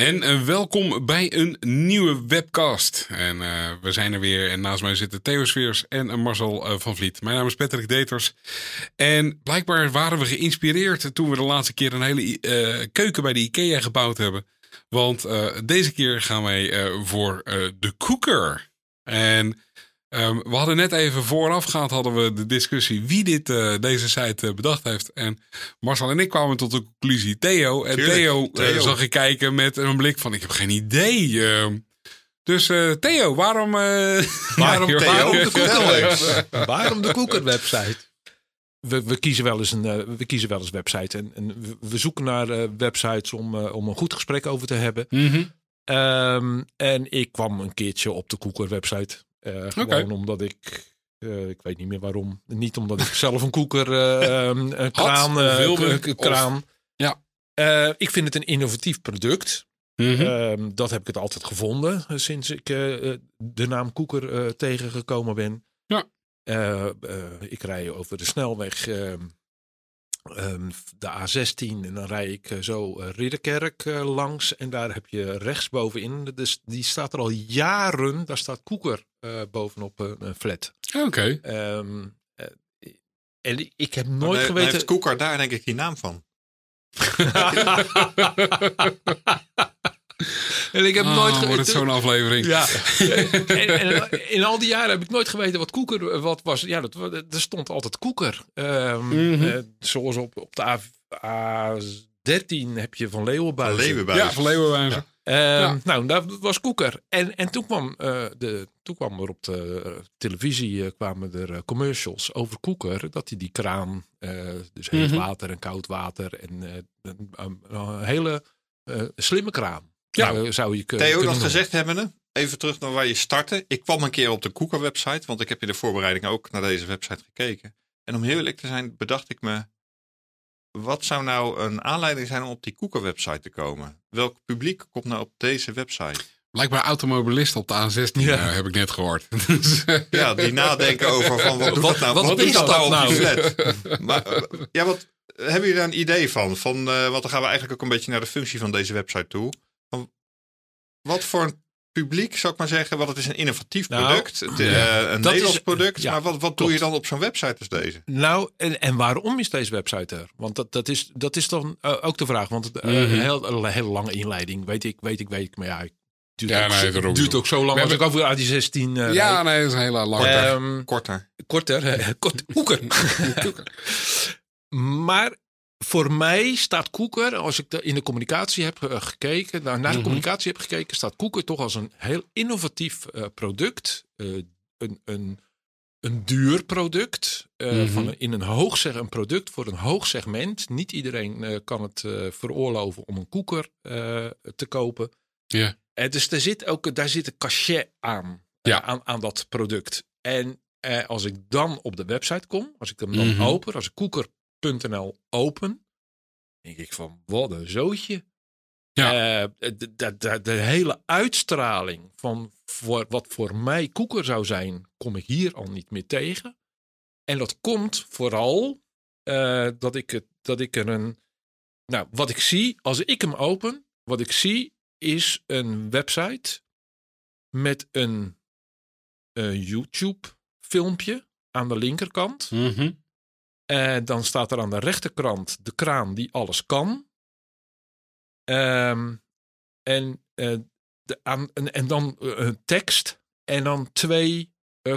En uh, welkom bij een nieuwe webcast. En uh, we zijn er weer. En naast mij zitten Theo Sfeers en uh, Marcel van Vliet. Mijn naam is Patrick Deters. En blijkbaar waren we geïnspireerd toen we de laatste keer een hele keuken bij de IKEA gebouwd hebben. Want deze keer gaan wij voor de cooker. En Um, we hadden net even voorafgaand hadden we de discussie wie dit, uh, deze site uh, bedacht heeft. En Marcel en ik kwamen tot de conclusie Theo. En Tuurlijk, Theo, uh, Theo. zag ik kijken met een blik van ik heb geen idee. Uh, dus Theo, waarom... waarom, Theo? waarom de koeker? waarom de koeker website? We, we, kiezen wel eens een we kiezen wel eens website. En, en we, zoeken naar websites om, om een goed gesprek over te hebben. Mm -hmm. um, en ik kwam een keertje op de koeker Uh, gewoon omdat ik, uh, ik weet niet meer waarom. Niet omdat ik zelf een koeker, uh, een kraan, wilde, kraan. Of, ja. ik vind het een innovatief product. Mm -hmm. uh, dat heb ik het altijd gevonden sinds ik de naam koeker tegengekomen ben. Ja. ik rij over de snelweg. Um, de A16 en dan rij ik zo Ridderkerk langs en daar heb je rechtsbovenin, dus die staat er al jaren, daar staat Koeker bovenop een flat. Oké. Okay. Um, en ik heb nooit maar geweten... heeft Koeker daar denk ik die naam van. en ik heb oh, nooit Wordt het zo'n aflevering? Ja. en, en, in al die jaren heb ik nooit geweten wat koeker wat was. Ja, dat, er stond altijd koeker. Um, Mhm. mm -hmm. uh, zoals op, op de A, A13 heb je van Leeuwenbuizen. Leeuwenbuizen. Ja, van Leeuwenbuizen. Ja. Nou, dat was koeker. En, en toen, kwam, uh, de, toen kwam er op de televisie uh, kwamen er commercials over koeker. Dat hij die kraan, dus heet Mhm. water en koud water en een, een, een hele slimme kraan. Ja. zou, zou je Theo, dat noemen. gezegd hebbende, even terug naar waar je startte. Ik kwam een keer op de Koeker website, want ik heb in de voorbereiding ook naar deze website gekeken. En om heel eerlijk te zijn, bedacht ik me, wat zou nou een aanleiding zijn om op die Koeker website te komen? Welk publiek komt nou op deze website? Blijkbaar automobilisten op de A16 Ja. uh, heb ik net gehoord. Ja, die nadenken over van wat nou? wat Wat, is dat nou op die nou? Maar, eh, ja, wat, hebben jullie daar een idee van? van uh, want dan gaan we eigenlijk ook een beetje naar de functie van deze website toe. Van, wat voor een publiek, zou ik maar zeggen, want het is een innovatief Nou, product, het, uh, ja. een Dat Nederlands is- product. ja, maar wat, wat doe je dan op zo'n website als deze? Nou, en, en waarom is deze website er? Want dat, dat, is, dat is dan uh, ook de vraag. Want het, uh, Mhm. een, heel, een hele lange inleiding, weet ik, weet ik, weet ik. Maar ja, het duurt, Ja, ook, nee, zo- duurt ook zo lang We als hebben- ik over AD16 uh, ja, nee, dat is een hele lange. Ehm, Korter. korter, eh, kort, koeker. maar voor mij staat Koeker, als ik de- in de communicatie heb eh, gekeken, naar, naar de Mhm. communicatie heb gekeken, staat Koeker toch als een heel innovatief eh, product. Eh, een, een, een duur product. Mhm. van een, in een hoog zeg, een product voor een hoog segment. Niet iedereen kan het veroorloven om een koeker te kopen. Ja. Dus daar zit ook daar zit een cachet aan, Ja. aan, aan dat product. En als ik dan op de website kom, als ik hem dan Mhm. open, als ik koeker.nl open, denk ik van wat een zootje. Ja. Eh, de, de, de, de hele uitstraling van voor, wat voor mij koeker zou zijn, kom ik hier al niet meer tegen. En dat komt vooral eh, dat, ik het, dat ik er een. Nou, wat ik zie, als ik hem open, wat ik zie is een website met een YouTube-filmpje aan de linkerkant. Mhm. Eh, dan staat er aan de rechterkant de kraan die alles kan. Ehm, en, eh, de, aan, en, en dan eh, een tekst. En dan twee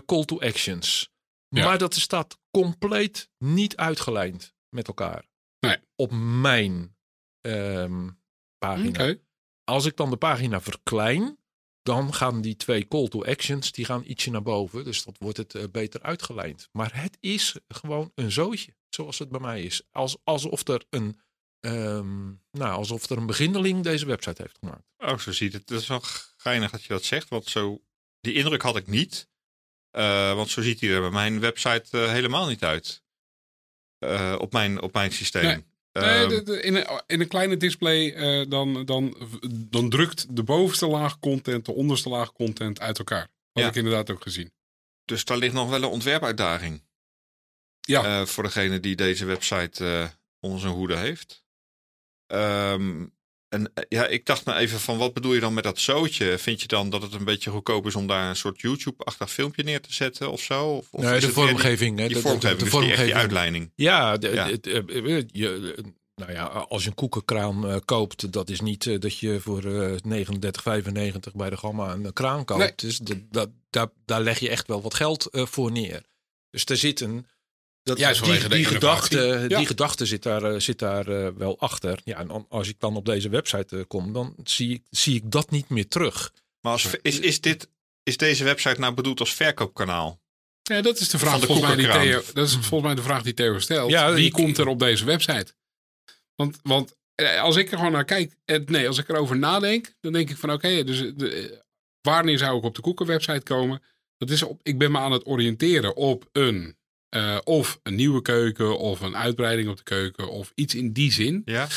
call to actions. Ja. Maar dat staat compleet niet uitgelijnd met elkaar. Nee. Op mijn ehm, pagina. Als ik dan de pagina verklein, dan gaan die twee call to actions die gaan ietsje naar boven. Dus dat wordt het eh, beter uitgelijnd. Maar het is gewoon een zootje, zoals het bij mij is. Als, alsof er een ehm, nou, alsof er een beginneling deze website heeft gemaakt. Oh, zo ziet het. Het is wel geinig dat je dat zegt, want zo, die indruk had ik niet. Eh, want zo ziet hij er bij mijn website eh, helemaal niet uit. Op, mijn, op mijn systeem. Nee. Nee, Ehm, de- de- in, een, in een kleine display eh, dan, dan, dan drukt de bovenste laag content de onderste laag content uit elkaar. Had Ja. ik inderdaad ook gezien. dus daar ligt nog wel een ontwerpuitdaging. Ja. eh, voor degene die deze website eh, onder zijn hoede heeft. Ehm, en eh, ja, ik dacht me even van wat bedoel je dan met dat zootje? Vind je dan dat het een beetje goedkoop is om daar een soort YouTube-achtig filmpje neer te zetten of zo? Of, of nee, de vormgeving. Die, de- die de- de- vormgeving, de dus die die uitleiding. Ja, eh, eh, je, nou ja, als je een koekenkraan eh, koopt, dat is niet dat je voor eh 39,95 bij de Gamma een kraan koopt. Nee. Dus dat, dat, daar, daar leg je echt wel wat geld voor neer. Dus daar zit een. Dat, Juist vanwege die, die, gedachte, Ja. die gedachte zit daar, eh, zit daar eh, wel achter. Ja, en als ik dan op deze website eh, kom, dan zie ik, zie ik dat niet meer terug. Maar als, is, is, dit, is deze website nou bedoeld als verkoopkanaal? Ja, dat is de vraag de volgens mij die. Theo, dat is volgens mij de vraag die Theo stelt. Ja, Wie ik- komt er op deze website? Want, want als ik er gewoon naar kijk, nee, als ik erover nadenk, dan denk ik van oké, dus de, wanneer zou ik op de koekenwebsite komen? Dat is op, ik ben me aan het oriënteren op een eh, of een nieuwe keuken of een uitbreiding op de keuken of iets in die zin. Ja?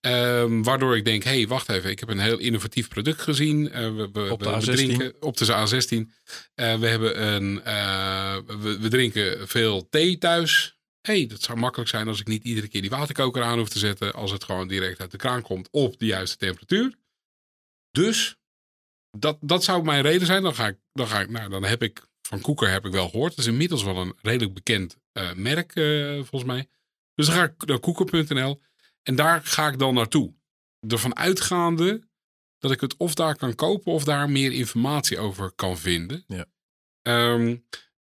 Ehm, waardoor ik denk, hé, hey, wacht even, ik heb een heel innovatief product gezien. Eh, we, we, Op de we- we A16. drinken op de A16. Eh, we, hebben een, we, we drinken veel thee thuis. Hé, hey, dat zou makkelijk zijn als ik niet iedere keer die waterkoker aan hoef te zetten. Als het gewoon direct uit de kraan komt op de juiste temperatuur. Dus dat, dat zou mijn reden zijn. Dan ga ik, dan ga ik, nou, dan heb ik van Koeker heb ik wel gehoord. Het is inmiddels wel een redelijk bekend eh, merk, eh, volgens mij. Dus dan ga ik naar koeker.nl en daar ga ik dan naartoe. Ervan uitgaande dat ik het of daar kan kopen of daar meer informatie over kan vinden. Ja. Ehm,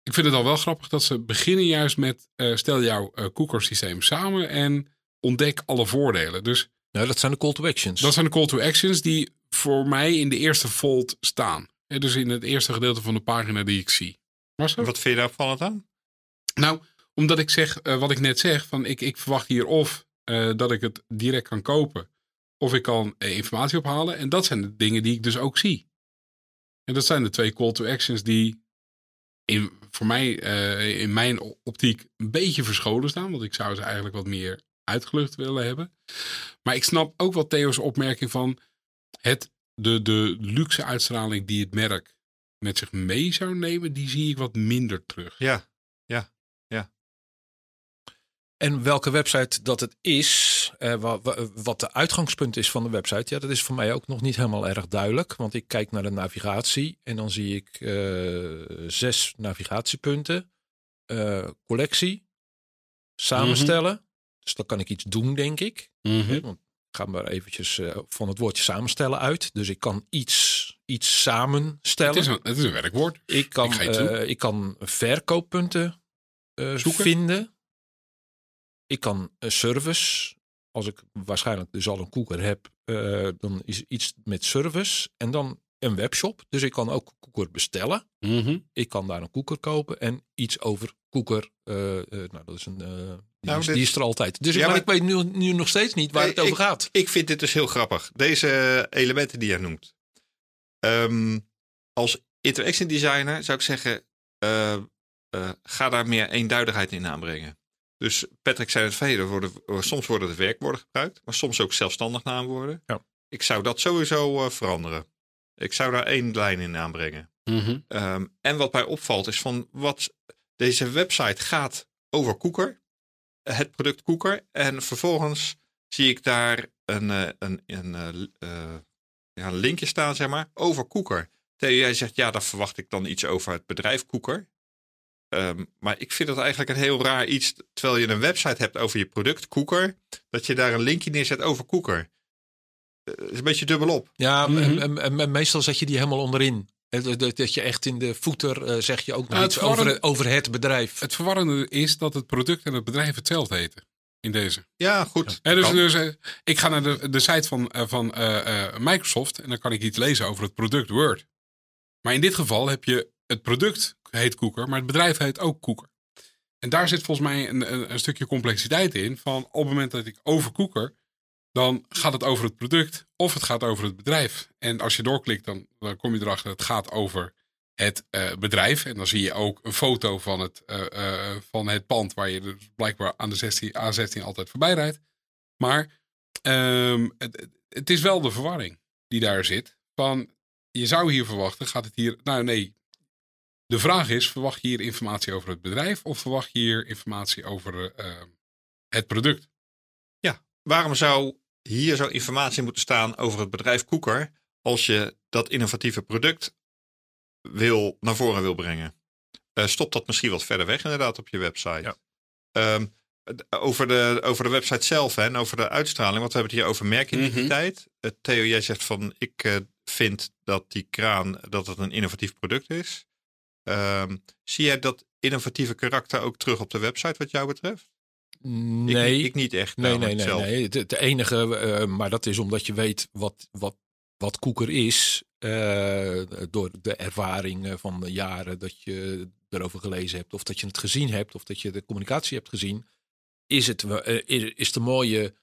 ik vind het al wel grappig dat ze beginnen juist met eh, stel jouw koekersysteem samen en ontdek alle voordelen. Dus Nou, dat zijn de call to actions. dat zijn de call to actions die voor mij in de eerste fold staan. Dus in het eerste gedeelte van de pagina die ik zie. Marcel? Wat vind je daar opvallend aan? Nou, omdat ik zeg, eh, wat ik net zeg, van ik, ik verwacht hier of eh, dat ik het direct kan kopen, of ik kan eh, informatie ophalen. En dat zijn de dingen die ik dus ook zie. En dat zijn de twee call to actions die in, voor mij, eh, in mijn optiek, een beetje verscholen staan. Want ik zou ze eigenlijk wat meer uitgelucht willen hebben. Maar ik snap ook wel Theo's opmerking van het, de, de luxe uitstraling die het merk met zich mee zou nemen, die zie ik wat minder terug. Ja, En welke website dat het is, eh, wa- wa- wat de uitgangspunt is van de website, ja, dat is voor mij ook nog niet helemaal erg duidelijk. Want ik kijk naar de navigatie en dan zie ik eh, zes navigatiepunten, eh, collectie, samenstellen. Dus dan kan ik iets doen, denk ik. Hè, Want ga maar eventjes eh, van het woordje samenstellen uit. Dus ik kan iets, iets samenstellen. Het is, een, het is een werkwoord. Ik kan, Ik eh, ik kan verkooppunten eh, Zoeken. vinden. Ik kan een service. Als ik waarschijnlijk dus al een koeker heb, dan is iets met service. En dan een webshop. Dus ik kan ook koeker bestellen. Ik kan daar een koeker kopen en iets over koeker. eh, eh, nou, dat is een. eh, die, Nou, is, dit- die is er altijd. Dus Ja, maar maar- ik weet nu, nu nog steeds niet waar Nee, het over gaat. Ik vind dit dus heel grappig. Deze elementen die jij noemt. Ehm, als interaction designer zou ik zeggen, eh, eh, ga daar meer eenduidigheid in aanbrengen. Dus Patrick zei het verleden, worden, soms worden de werkwoorden gebruikt, maar soms ook zelfstandig naamwoorden. Ja. Ik zou dat sowieso eh, veranderen. Ik zou daar één lijn in aanbrengen. Ehm, en wat mij opvalt is van wat deze website gaat over koeker, het product koeker. En vervolgens zie ik daar een, eh, een, een, eh, eh, ja, een linkje staan, zeg maar, over koeker. Jij zegt, ja, daar verwacht ik dan iets over het bedrijf koeker. Ehm, maar ik vind dat eigenlijk een heel raar iets, terwijl je een website hebt over je product koeker, dat je daar een linkje neerzet over koeker. Eh, is een beetje dubbelop. Ja, Mhm. en, en- en- en meestal zet je die helemaal onderin. Dat, je echt in de voeter eh, zeg je ook nog iets over, over het bedrijf. Het verwarrende is dat het product en het bedrijf hetzelfde heten. In deze. Ja, goed. Dus dus eh, ik ga naar de, de site van, eh, van eh, eh, Microsoft en dan kan ik iets lezen over het product Word. Maar in dit geval heb je het product heet Koeker, maar het bedrijf heet ook Koeker. En daar zit volgens mij een, een, een stukje complexiteit in. Van op het moment dat ik over Koeker dan gaat het over het product of het gaat over het bedrijf. En als je doorklikt, dan, dan kom je erachter het gaat over het eh, bedrijf. En dan zie je ook een foto van het, eh, eh, van het pand waar je dus blijkbaar aan de 16, A16 altijd voorbij rijdt. Maar ehm, het, het is wel de verwarring die daar zit. Van, je zou hier verwachten, gaat het hier... Nou nee, de vraag is, verwacht je hier informatie over het bedrijf of verwacht je hier informatie over het product? Ja, waarom zou hier zo informatie moeten staan over het bedrijf Koeker als je dat innovatieve product wil, naar voren wil brengen? Uh, stop dat misschien wat verder weg inderdaad op je website. Ja. Ehm, over, de, over de website zelf hè, en over de uitstraling, want we hebben het hier over merkidentiteit. Mm Theo, jij zegt van ik uh, vind dat die kraan dat het een innovatief product is. Um, zie jij dat innovatieve karakter ook terug op de website wat jou betreft? Nee. Ik, ik niet echt. Nee, nee, nee. nee. Het, het enige, uh, maar dat is omdat je weet wat, wat, wat koeker is. Uh, door de ervaring van de jaren dat je erover gelezen hebt. Of dat je het gezien hebt. Of dat je de communicatie hebt gezien. Is het uh, is de mooie,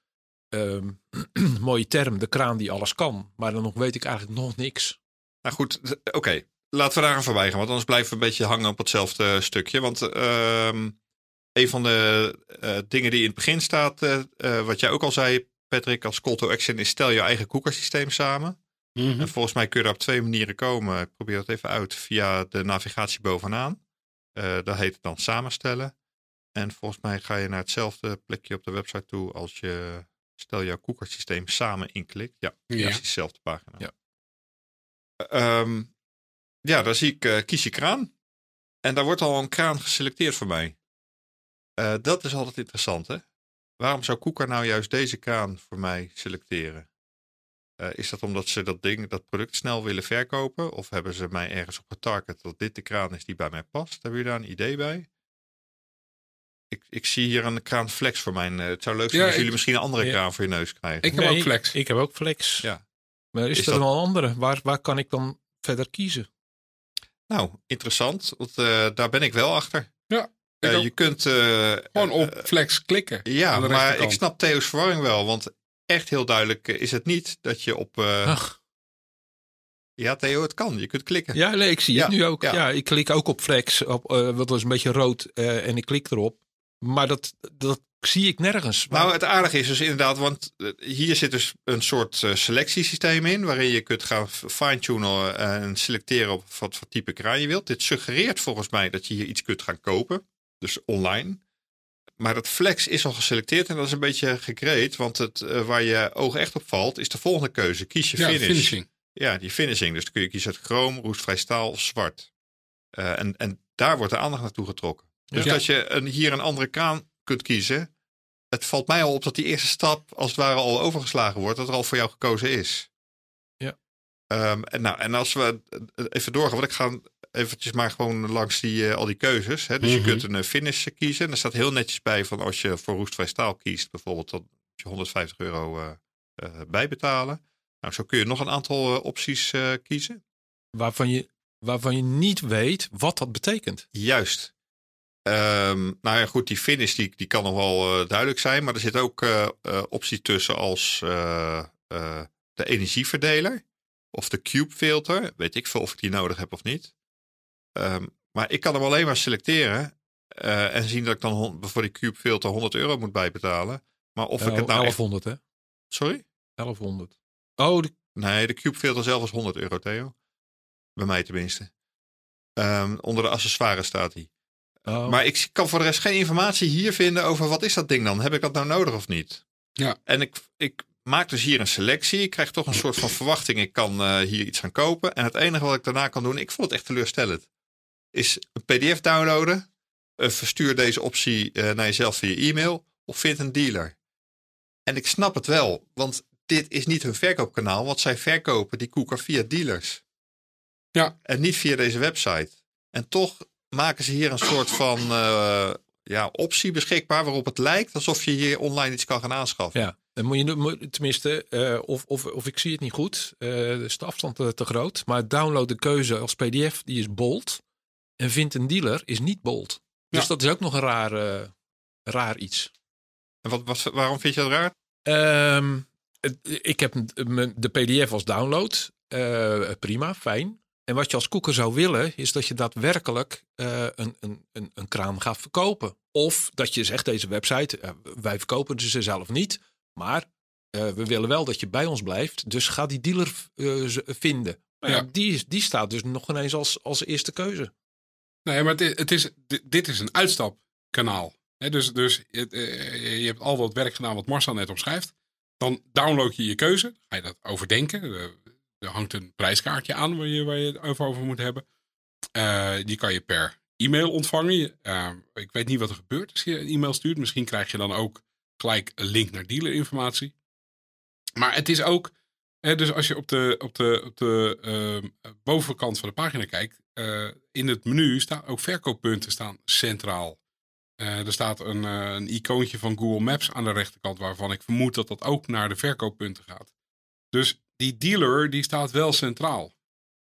mooie term. De kraan die alles kan. Maar dan nog weet ik eigenlijk nog niks. Nou goed, oké. Okay. Laten we daar aan voorbij gaan. Want anders blijven we een beetje hangen op hetzelfde stukje. Want ehm, een van de uh, dingen die in het begin staat, uh, uh, wat jij ook al zei, Patrick, als call to action, is stel je eigen koekersysteem samen. Mm -hmm. En volgens mij kun je daar op twee manieren komen. Ik probeer dat even uit via de navigatie bovenaan. dat heet het dan samenstellen. En volgens mij ga je naar hetzelfde plekje op de website toe als je stel jouw koekersysteem samen inklikt. Ja, ja. precies dezelfde pagina. Ja, um, ja daar zie ik kies je kraan. En daar wordt al een kraan geselecteerd voor mij. Uh, dat is altijd interessant, hè? Waarom zou Koeker nou juist deze kraan voor mij selecteren? Uh, is dat omdat ze dat ding, dat product snel willen verkopen? Of hebben ze mij ergens op getarget dat dit de kraan is die bij mij past? Hebben jullie daar een idee bij? Ik, ik zie hier een kraan flex voor mijn. Uh, het zou leuk zijn ja, als jullie misschien een andere ja. kraan voor je neus krijgen. Ik heb nee, ook flex. Ik heb ook flex. Ja. Maar is, is er dat... nog een andere? Waar, waar kan ik dan verder kiezen? Nou, interessant. Want daar ben ik wel achter. Ja. Uh, je kunt. Uh, Gewoon op flex klikken. Ja, maar ik snap Theo's verwarring wel. Want echt heel duidelijk is het niet dat je op. Ach. Ja, Theo, het kan. Je kunt klikken. Ja, nee, ik zie ja, het nu ook. Ja. ja. ik klik ook op flex. Op, wat was een beetje rood. en ik klik erop. Maar dat, dat zie ik nergens. Nou, het aardige is dus inderdaad, want hier zit dus een soort uh, selectiesysteem in, waarin je kunt gaan fine-tunen en selecteren op wat voor type kraan je wilt. Dit suggereert volgens mij dat je hier iets kunt gaan kopen dus online. Maar dat flex is al geselecteerd en dat is een beetje gekreed. Want het, uh, waar je oog echt op valt, is de volgende keuze. Kies je ja, finish. finishing. Ja, die finishing. Dus dan kun je kiezen uit chroom, roestvrij staal of zwart. Uh, en, en daar wordt de aandacht naartoe getrokken. Dus Ja. dat je een, hier een andere kraan kunt kiezen. Het valt mij al op dat die eerste stap als het ware al overgeslagen wordt. Dat er al voor jou gekozen is. Ja. Um, en, nou, en als we even doorgaan. Want ik ga eventjes maar gewoon langs die, uh, al die keuzes. Hè. Dus Mhm. je kunt een uh, finish kiezen. En er staat heel netjes bij van als je voor roestvrij staal kiest, bijvoorbeeld, dan moet je 150 euro uh, bijbetalen. Nou, zo kun je nog een aantal opties eh, kiezen. Waarvan je, waarvan je niet weet wat dat betekent. Juist. Um, nou ja, goed, die finish die, die kan nog wel duidelijk zijn. Maar er zit ook optie tussen als de energieverdeler. Of de cube filter. Weet ik veel of ik die nodig heb of niet. Um, maar ik kan hem alleen maar selecteren. Uh, en zien dat ik dan voor die cube filter 100 euro moet bijbetalen. Maar of ik het nou 1100 echt... hè? Sorry? 1100. Oh, de... Nee, de cube filter zelf is 100 euro, Theo. Bij mij tenminste. Um, onder de accessoires staat hij. Oh. Maar ik kan voor de rest geen informatie hier vinden over wat is dat ding dan? Heb ik dat nou nodig of niet? Ja. En ik, ik maak dus hier een selectie. Ik krijg toch een soort van verwachting. Ik kan uh, hier iets gaan kopen. En het enige wat ik daarna kan doen, ik vond het echt teleurstellend, is een PDF downloaden. Uh, verstuur deze optie uh, naar jezelf via e-mail. Of vind een dealer. En ik snap het wel, want dit is niet hun verkoopkanaal. Want zij verkopen die koeker via dealers. Ja. En niet via deze website. En toch maken ze hier een soort van uh, ja, optie beschikbaar waarop het lijkt alsof je hier online iets kan gaan aanschaffen. Ja, dan moet je tenminste, uh, of, of, of ik zie het niet goed, uh, is de afstand te, groot. Maar download de keuze als PDF, die is bold. En vind een dealer is niet bold. Dus Ja. dat is ook nog een raar, raar iets. En wat, wat, waarom vind je dat raar? Um, het- ik heb de PDF als download. Eh, prima, fijn. En wat je als koeker zou willen, is dat je daadwerkelijk eh, een, een, een, een kraan gaat verkopen. Of dat je zegt, deze website, eh, wij verkopen ze zelf niet. Maar eh, we willen wel dat je bij ons blijft. Dus ga die dealer eh, vinden. Ja, die, die staat dus nog ineens als, als eerste keuze. Nee, maar het het is, di- dit is een uitstapkanaal. Dus dus het, eh, je hebt al dat werk gedaan wat Marcel net omschrijft. Dan download je je keuze. Ga je dat overdenken. Er, er hangt een prijskaartje aan waar je, waar je het over, moet hebben. Eh, die kan je per e-mail ontvangen. Eh, ik weet niet wat er gebeurt als je een e-mail stuurt. Misschien krijg je dan ook gelijk een link naar dealerinformatie. Maar het is ook... dus als je op de, op de, op de eh, bovenkant van de pagina kijkt... eh, in het menu staan ook verkooppunten staan centraal. Eh, er staat een, eh, een icoontje van Google Maps aan de rechterkant, waarvan ik vermoed dat dat ook naar de verkooppunten gaat. Dus die dealer die staat wel centraal.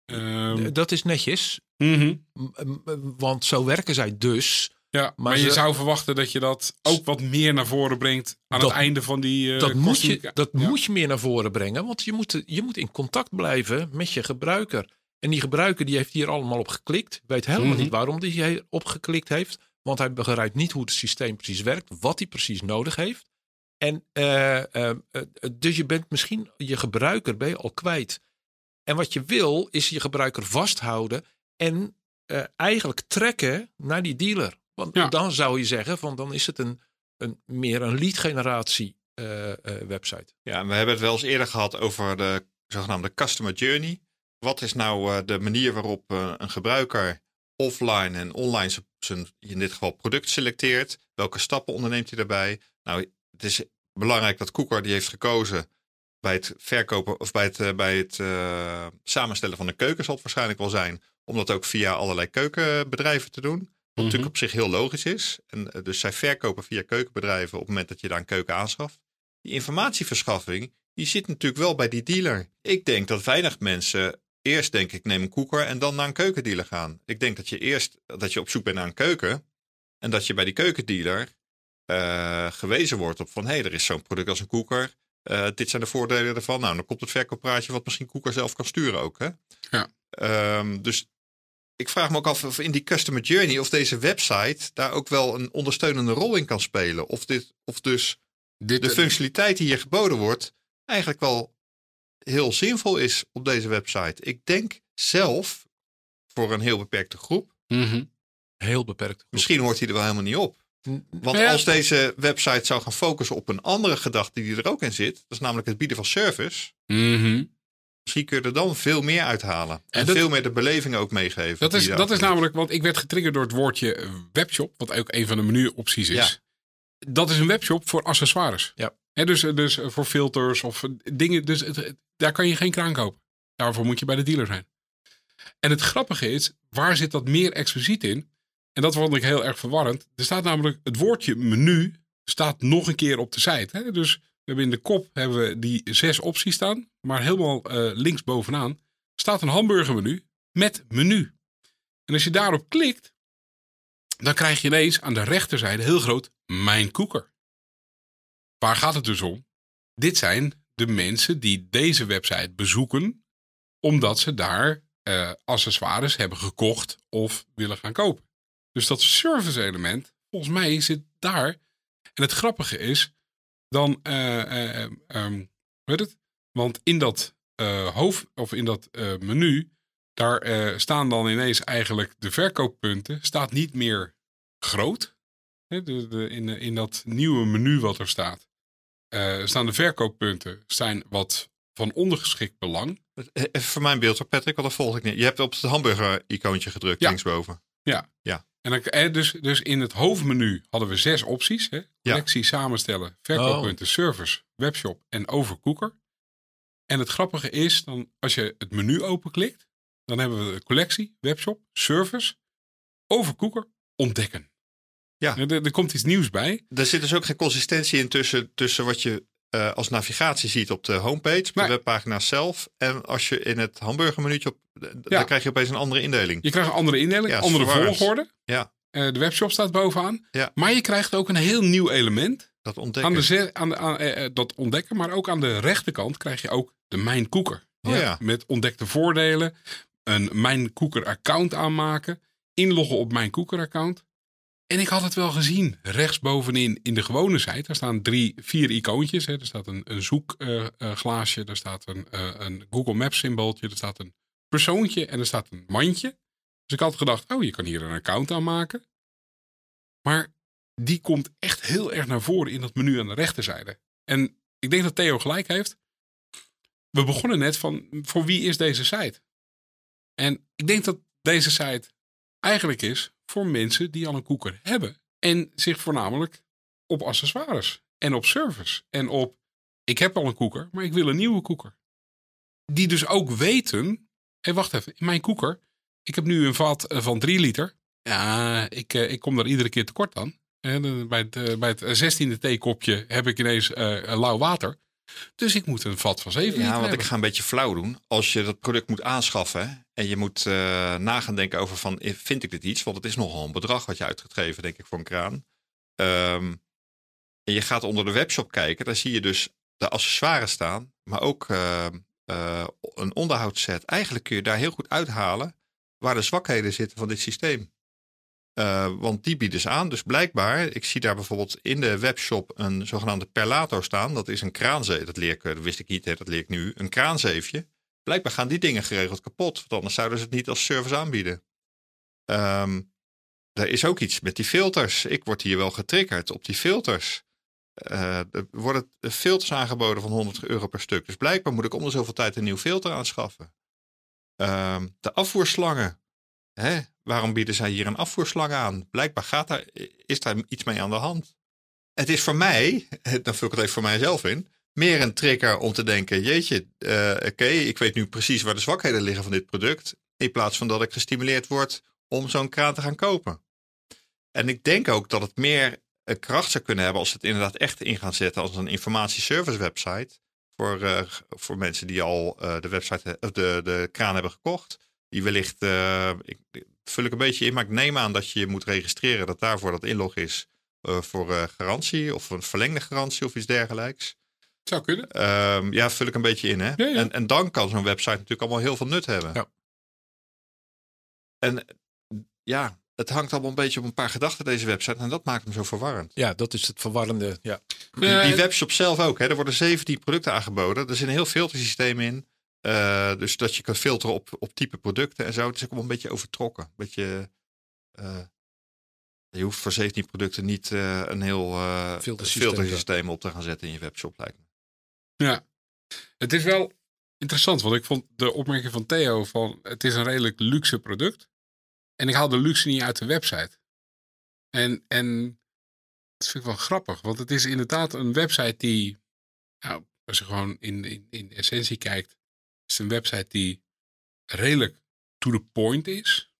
Ehm, Dat is netjes, mhm. want zo werken zij dus. Ja, maar, Maar je ze- zou verwachten dat je dat ook wat meer naar voren brengt aan Dat- het einde van die. dat moet, je, dat Ja. moet je meer naar voren brengen, want je moet, je moet in contact blijven met je gebruiker. En die gebruiker die heeft hier allemaal op geklikt. Weet helemaal Mhm. niet waarom die hier op geklikt heeft. Want hij begrijpt niet hoe het systeem precies werkt, wat hij precies nodig heeft. En eh, eh, eh, dus je bent misschien je gebruiker ben je al kwijt. En wat je wil, is je gebruiker vasthouden en eh, eigenlijk trekken naar die dealer. Want Ja. dan zou je zeggen, van dan is het een, een, meer een lead generatie eh, eh, website. Ja, en we hebben het wel eens eerder gehad over de zogenaamde customer journey. Wat is nou eh, de manier waarop eh, een gebruiker offline en online zijn- in dit geval product selecteert? Welke stappen onderneemt hij daarbij? Nou, het is belangrijk dat Koeker die heeft gekozen bij het verkopen of bij het, eh, bij het samenstellen van de keuken zal het waarschijnlijk wel zijn. Om dat ook via allerlei keukenbedrijven te doen. Wat Mhm. natuurlijk op zich heel logisch is. En dus zij verkopen via keukenbedrijven op het moment dat je daar een keuken aanschaft. Die informatieverschaffing, die zit natuurlijk wel bij die dealer. Ik denk dat weinig mensen eerst denk ik neem een koeker en dan naar een keukendealer gaan. Ik denk dat je eerst dat je op zoek bent naar een keuken en dat je bij die keukendealer eh, gewezen wordt op van hé, hey, er is zo'n product als een koeker. Eh, dit zijn de voordelen ervan. Nou, dan komt het verkooppraatje wat misschien koeker zelf kan sturen ook. Hè? Ja. Ehm, dus ik vraag me ook af of in die customer journey of deze website daar ook wel een ondersteunende rol in kan spelen. Of, dit, of dus Dit, de functionaliteit die hier geboden wordt eigenlijk wel heel zinvol is op deze website. Ik denk zelf voor een heel beperkte groep. Mhm. Heel beperkt. Misschien hoort hij er wel helemaal niet op. Want Ja. als deze website zou gaan focussen op een andere gedachte die er ook in zit, dat is namelijk het bieden van service. Mhm. Misschien kun je er dan veel meer uithalen. En, En dat- veel meer de beleving ook meegeven. Dat is, dat is namelijk, want ik werd getriggerd door het woordje eh, webshop, wat ook een van de menuopties is. Ja. Dat is een webshop voor accessoires. Ja. Dus, dus voor filters of dingen. Dus daar kan je geen kraan kopen. Daarvoor moet je bij de dealer zijn. En het grappige is, waar zit dat meer expliciet in? En dat vond ik heel erg verwarrend. Er staat namelijk het woordje menu staat nog een keer op de site. Dus we hebben in de kop hebben we die zes opties staan. Maar helemaal eh links bovenaan staat een hamburgermenu met menu. En als je daarop klikt, dan krijg je ineens aan de rechterzijde heel groot mijn koeker. Waar gaat het dus om? Dit zijn de mensen die deze website bezoeken, omdat ze daar eh, accessoires hebben gekocht of willen gaan kopen. Dus dat service element, volgens mij zit daar. En het grappige is, dan, eh, eh, ehm, weet het? Want in dat hoofd, of in dat menu, daar staan dan ineens eigenlijk de verkooppunten, staat niet meer groot. In, in dat nieuwe menu wat er staat, eh, staan de verkooppunten zijn wat van ondergeschikt belang. Even voor mijn beeld, Patrick, want dat volg ik niet. Je hebt op het hamburger-icoontje gedrukt, Ja. linksboven. En dan, eh, dus, dus in het hoofdmenu hadden we zes opties. Hè? Collectie, samenstellen, verkooppunten, service, webshop en overkoeker. En het grappige is, dan, als je het menu openklikt, dan hebben we collectie, webshop, service, overkoeker, ontdekken. Ja. Er, er komt iets nieuws bij. Er zit dus ook geen consistentie in tussen, tussen wat je eh, als navigatie ziet op de homepage, op de webpagina zelf. En als je in het hamburgermenuutje, op, d- dan krijg je opeens een andere indeling. Je krijgt een andere indeling, Ja, andere verwarrend. volgorde. Ja. Eh, de webshop staat bovenaan. Ja. Maar je krijgt ook een heel nieuw element. Dat ontdekken. Aan de, aan de, aan, eh, dat ontdekken, maar ook aan de rechterkant krijg je ook de Mijn Koeker. Oh ja. Met ontdekte voordelen, een Mijn Koeker account aanmaken, inloggen op Mijn Koeker account. En ik had het wel gezien, rechtsbovenin in de gewone site, daar staan drie, vier icoontjes. Hè. Er staat een, een zoekglaasje, er staat een, eh, een Google Maps symbooltje, er staat een persoontje en er staat een mandje. Dus ik had gedacht, oh, je kan hier een account aanmaken. Maar die komt echt heel erg naar voren in dat menu aan de rechterzijde. En ik denk dat Theo gelijk heeft. We begonnen net van, voor wie is deze site? En ik denk dat deze site eigenlijk is voor mensen die al een koeker hebben. En zich voornamelijk op accessoires en op service. En op, ik heb al een koeker, maar ik wil een nieuwe koeker. Die dus ook weten, hé wacht even, in mijn koeker, ik heb nu een vat eh, van 3 liter. Ja, ik, eh, ik kom daar iedere keer tekort aan. En bij het, eh, bij het 16e theekopje heb ik ineens lauw water. Dus ik moet een vat van 7 liter Ja, want ik ga een beetje flauw doen. Als je dat product moet aanschaffen en je moet eh na gaan denken over van, vind ik dit iets? Want het is nogal een bedrag wat je uit gaat geven, denk ik, voor een kraan. Ehm, en je gaat onder de webshop kijken, daar zie je dus de accessoires staan, maar ook ehm, eh, een onderhoudsset. Eigenlijk kun je daar heel goed uithalen waar de zwakheden zitten van dit systeem. Eh, want die bieden ze aan. Dus blijkbaar, ik zie daar bijvoorbeeld in de webshop een zogenaamde perlato staan. Dat is een kraanzeef. Dat leer eh, wist ik niet, dat leer ik nu. Een kraanzeefje. Blijkbaar gaan die dingen geregeld kapot. Want anders zouden ze het niet als service aanbieden. Ehm er is ook iets met die filters. Ik word hier wel getriggerd op die filters. Eh, er worden filters aangeboden van 100 euro per stuk. Dus blijkbaar moet ik om de zoveel tijd een nieuw filter aanschaffen. Ehm, de afvoerslangen. Hè? Waarom bieden zij hier een afvoerslang aan? Blijkbaar gaat daar, is daar iets mee aan de hand. Het is voor mij, dan vul ik het even voor mijzelf in, meer een trigger om te denken: jeetje, eh, oké, ik weet nu precies waar de zwakheden liggen van dit product. In plaats van dat ik gestimuleerd word om zo'n kraan te gaan kopen. En ik denk ook dat het meer eh, kracht zou kunnen hebben als het inderdaad echt in gaan zetten als een informatieservice website. Voor, eh, voor mensen die al de website, de, de kraan hebben gekocht. Die wellicht, eh, ik, vul ik een beetje in, maar ik neem aan dat je je moet registreren dat daarvoor dat inlog is eh, voor eh, garantie of een verlengde garantie of iets dergelijks. Zou kunnen. Ehm, ja, vul ik een beetje in. Hè? Ja, ja. En, en dan kan zo'n website natuurlijk allemaal heel veel nut hebben. Ja. En ja, het hangt allemaal een beetje op een paar gedachten deze website en dat maakt hem zo verwarrend. Ja, dat is het verwarrende. Ja. Die, webshop zelf ook. Hè? Er worden 17 producten aangeboden. Er zit een heel filtersysteem in. Eh, dus dat je kan filteren op, op type producten en zo. Het is ook allemaal een beetje overtrokken. Een beetje, eh, je hoeft voor 17 producten niet eh, een heel Filtersysteem, filtersysteem op te gaan zetten in je webshop. Lijkt me. Ja, het is wel interessant, want ik vond de opmerking van Theo van het is een redelijk luxe product. En ik haal de luxe niet uit de website. En, en dat vind ik wel grappig, want het is inderdaad een website die, nou, als je gewoon in, in, in essentie kijkt, is een website die redelijk to the point is.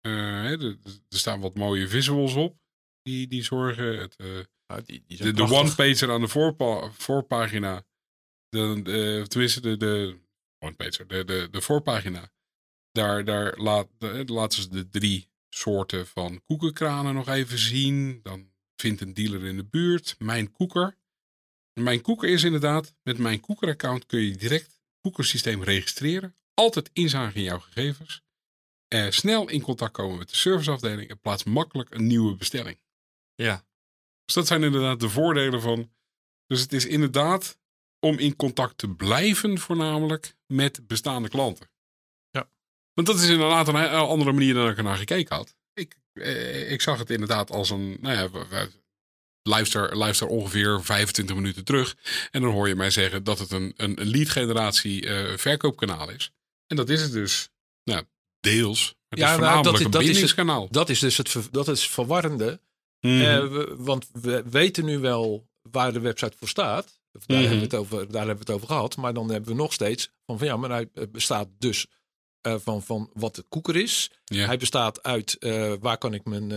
Eh, hè, er, er staan wat mooie visuals op die, die zorgen. Het, eh, die, die de, one-pager aan de voorpa voorpagina. De, de, tenminste, de, de one-pager, de, de, de voorpagina. Daar, daar laat, de, laten ze de drie soorten van koekenkranen nog even zien. Dan vindt een dealer in de buurt. Mijn koeker. Mijn koeker is inderdaad, met mijn koekeraccount kun je direct koekersysteem registreren. Altijd inzagen in jouw gegevens. Eh, snel in contact komen met de serviceafdeling en plaats makkelijk een nieuwe bestelling. Ja, Dus dat zijn inderdaad de voordelen van. Dus het is inderdaad om in contact te blijven, voornamelijk met bestaande klanten. Ja. Want dat is inderdaad een andere manier dan ik er naar gekeken had. Ik, eh, ik zag het inderdaad als een. Nou ja, luister, luister ongeveer 25 minuten terug. En dan hoor je mij zeggen dat het een, een, lead generatie eh, verkoopkanaal is. En dat is het dus. Nou, deels. Het Ja, is maar dat is- een dat is het- bindingskanaal. Dat is dus het, dat is verwarrende. Mhm. Eh, we- want we weten nu wel waar de website voor staat. Daar, Mhm. hebben we het over, daar hebben we het over gehad. Maar dan hebben we nog steeds van, van ja, maar hij eh, bestaat dus van, van wat de koeker is. Hij bestaat uit waar kan ik mijn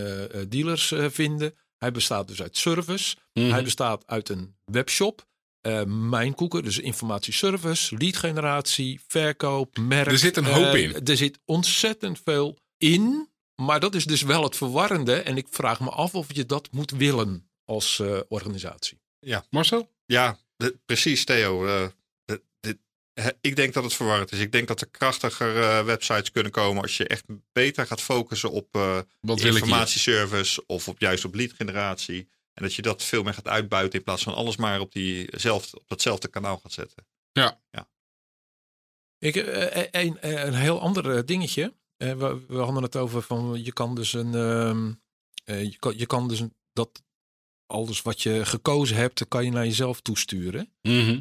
dealers vinden. Hij bestaat dus uit service. Mhm. Hij bestaat uit een webshop. eh, mijn koeker, dus informatieservice, lead generatie, verkoop, merk. Er zit een hoop Eh, in. Er zit ontzettend veel in. Maar dat is dus wel het verwarrende. En ik vraag me af of je dat moet willen als eh, organisatie. Ja. Marcel? Ja, de- precies, Theo. Eh, de- dit- hè, ik denk dat het verwarrend is. Ik denk dat er krachtiger eh, websites kunnen komen als je echt beter gaat focussen op eh, Wat wil ik hier? informatieservice of op, juist op lead generatie. En dat je dat veel meer gaat uitbuiten in plaats van alles maar op, diezelfde, op datzelfde kanaal gaat zetten. Ik, eh, een, een heel ander eh, dingetje. Eh, we, we hadden het over van je kan dus een. ehm, eh, je, kan, je kan dus een, dat alles wat je gekozen hebt, dat kan je naar jezelf toesturen. Mhm.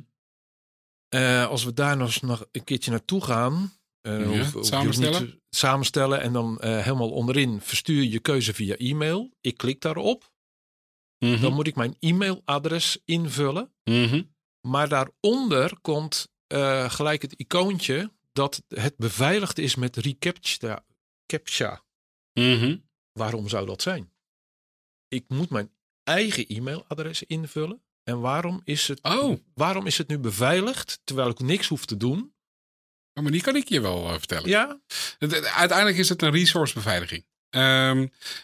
Eh, als we daar nog een keertje naartoe gaan. eh, Ja, ook samenstellen? samenstellen en dan eh, helemaal onderin verstuur je keuze via e-mail. Ik klik daarop. Mhm. Dan moet ik mijn e-mailadres invullen. Mhm. Maar daaronder komt gelijk het icoontje dat het beveiligd is met reCAPTCHA. CAPTCHA. Mhm. Waarom zou dat zijn? Ik moet mijn eigen e-mailadres invullen. En waarom is, het, Oh. waarom is het nu beveiligd terwijl ik niks hoef te doen? Oh, maar die kan ik je wel eh, vertellen. Ja, Uiteindelijk is het een resourcebeveiliging. Eh,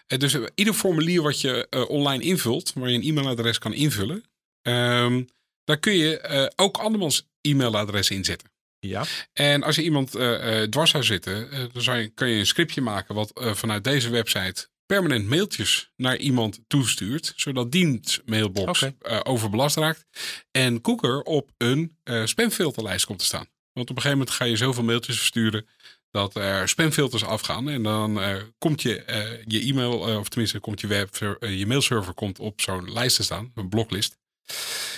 dus ieder formulier wat je eh, online invult, waar je een e-mailadres kan invullen, ehm, daar kun je eh, ook andermans e-mailadres inzetten. ja. En als je iemand dwars zou zitten, dan zou je, kan je een scriptje maken wat vanuit deze website permanent mailtjes naar iemand toestuurt, zodat diens mailbox eh, overbelast raakt en Cooker op een eh, spamfilterlijst komt te staan. Want op een gegeven moment ga je zoveel mailtjes versturen dat er spamfilters afgaan en dan eh, komt je, je e-mail, of tenminste komt je, web, je mailserver komt op zo'n lijst te staan, een bloklist.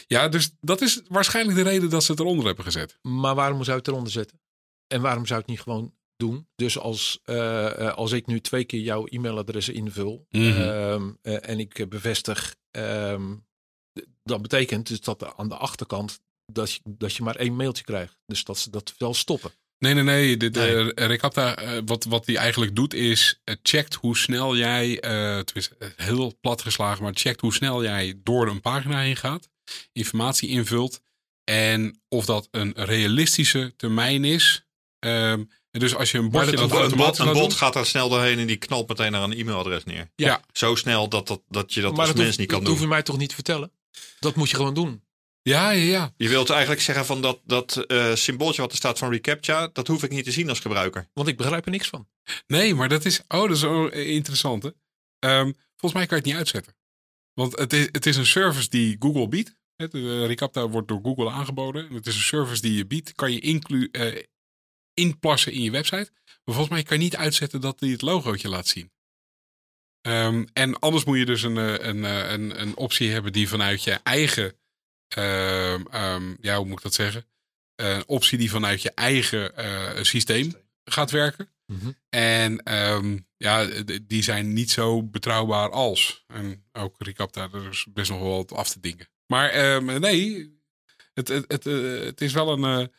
Ja, dus dat is waarschijnlijk de reden dat ze het eronder hebben gezet. Maar waarom zou het eronder zetten? En waarom zou ik het niet gewoon doen? Dus als, eh, eh, als ik nu twee keer jouw e-mailadres invul Mhm. ehm, eh, en ik bevestig, d- dat betekent dus dat aan de achterkant dat je, dat je maar één mailtje krijgt. Dus dat ze dat wel stoppen. Nee, nee, nee. De, de, Nee. Recapta, wat, wat die eigenlijk doet is, het checkt hoe snel jij, tenminste eh, heel plat geslagen, maar het checkt hoe snel jij door een pagina heen gaat, informatie invult en of dat een realistische termijn is. Ehm, en dus als je een bordje dat- dat Een, bot, automatisch een bot gaat er snel doorheen en die knalt meteen naar een e-mailadres neer. Ja. Zo snel dat, dat, dat je dat maar als dat, mens hoef, niet kan dat doen. hoef je mij toch niet te vertellen? Dat moet je gewoon doen. Ja, ja, ja. Je wilt eigenlijk zeggen van dat, dat eh, symbooltje wat er staat van reCAPTCHA, dat hoef ik niet te zien als gebruiker. Want ik begrijp er niks van. Nee, maar dat is, oh, dat is een interessante. Ehm, volgens mij kan je het niet uitzetten. Want het is, het is een service die Google biedt. Het, eh, Recapta wordt door Google aangeboden. En Het is een service die je biedt. Kan je inclu eh, inplassen in je website. Maar volgens mij kan je niet uitzetten dat hij het logootje laat zien. Ehm, en anders moet je dus een, eh, een, eh, een, een optie hebben die vanuit je eigen, ehm, ehm, ja, hoe moet ik dat zeggen? Eh, Een optie die vanuit je eigen systeem gaat werken. Mhm. En ja, die zijn niet zo betrouwbaar als. En ook Recapta, er is best nog wel wat af te dingen. Maar nee, het, het, het, het is wel een.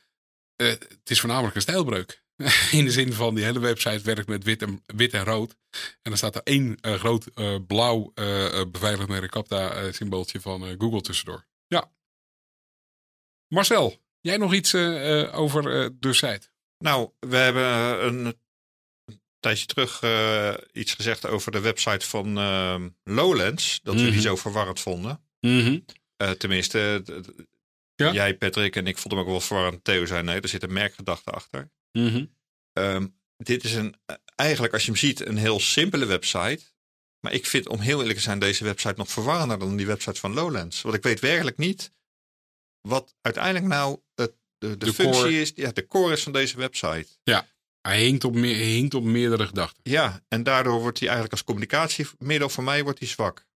Eh, het is voornamelijk een stijlbreuk. In de zin van die hele website werkt met wit en, wit en rood. En dan staat er één eh, groot eh, blauw eh, beveiligd eh, symbooltje van Google tussendoor. Ja. Marcel, jij nog iets over de site? Nou, we hebben een tijdje terug iets gezegd over de website van Lowlands. Dat we Mhm. die zo verwarrend vonden. Eh, tenminste, Ja. jij Patrick en ik vonden hem ook wel verwarrend. Theo zei nee, er zit een merkgedachte achter. Mhm. Ehm, dit is een, eh, eigenlijk als je hem ziet, een heel simpele website. Maar ik vind, om heel eerlijk te zijn, deze website nog verwarrender dan die website van Lowlands. Want ik weet werkelijk niet wat uiteindelijk nou het, de, de, De functie core. is, ja, de core is van deze website. Hij hinkt op, hinkt op meerdere gedachten. Ja, en daardoor wordt hij eigenlijk als communicatiemiddel voor mij wordt hij zwak.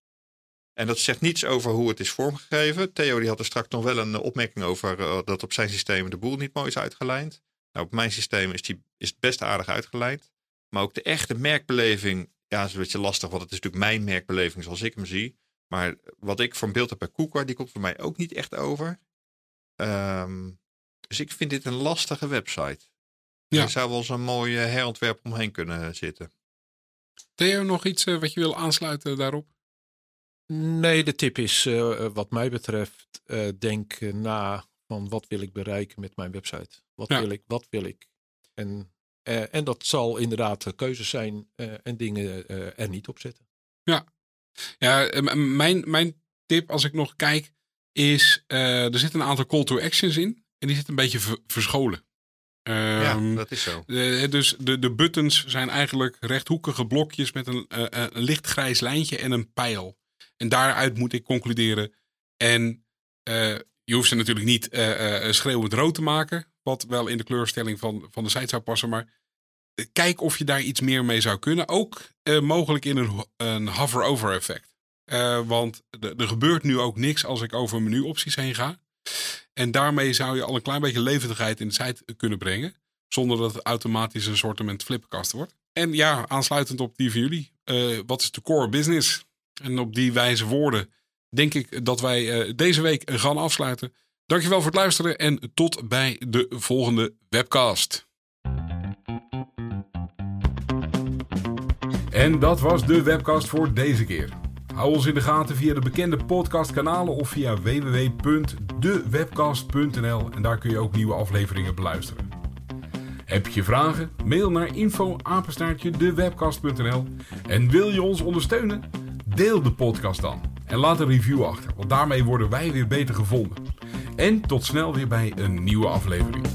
En dat zegt niets over hoe het is vormgegeven. Theo die had er straks nog wel een opmerking over eh, dat op zijn systeem de boel niet mooi is uitgelijnd. Nou, op mijn systeem is, die, is het best aardig uitgelijnd. Maar ook de echte merkbeleving, ja, is een beetje lastig, want het is natuurlijk mijn merkbeleving zoals ik hem zie. Maar wat ik voor een beeld heb bij Koekwa, die komt voor mij ook niet echt over. Ehm, dus ik vind dit een lastige website. Ja. Er zou wel eens een mooi eh, herontwerp omheen kunnen zitten. Theo, nog iets eh, wat je wil aansluiten daarop? Nee, de tip is eh, wat mij betreft, eh, denk eh, na van wat wil ik bereiken met mijn website. Wat Ja. wil ik, wat wil ik. En, eh, en dat zal inderdaad eh, keuzes zijn eh, en dingen eh, er niet op zetten. Ja, eh, m- mijn, mijn tip als ik nog kijk. is eh, er zitten een aantal call to actions in. En die zitten een beetje ver- verscholen. ja, Ehm, dat is zo. eh, dus de, de buttons zijn eigenlijk rechthoekige blokjes met een, eh, eh, een licht grijs lijntje en een pijl. En daaruit moet ik concluderen. En eh, je hoeft ze natuurlijk niet eh, schreeuwend rood te maken. Wat wel in de kleurstelling van, van de site zou passen. Maar kijk of je daar iets meer mee zou kunnen. Ook mogelijk in een, een hover-over effect. Want er gebeurt nu ook niks als ik over menuopties heen ga. En daarmee zou je al een klein beetje levendigheid in de site kunnen brengen. Zonder dat het automatisch een soort flipperkast wordt. En ja, aansluitend op die van jullie. wat is de core business? En op die wijze woorden denk ik dat wij eh, deze week gaan afsluiten. Dankjewel voor het luisteren en tot bij de volgende webcast. En dat was de webcast voor deze keer. Hou ons in de gaten via de bekende podcastkanalen of via www.dewebcast.nl en daar kun je ook nieuwe afleveringen beluisteren. Heb je vragen? Mail naar info en wil je ons ondersteunen? Deel de podcast dan en laat een review achter, want daarmee worden wij weer beter gevonden. En tot snel weer bij een nieuwe aflevering.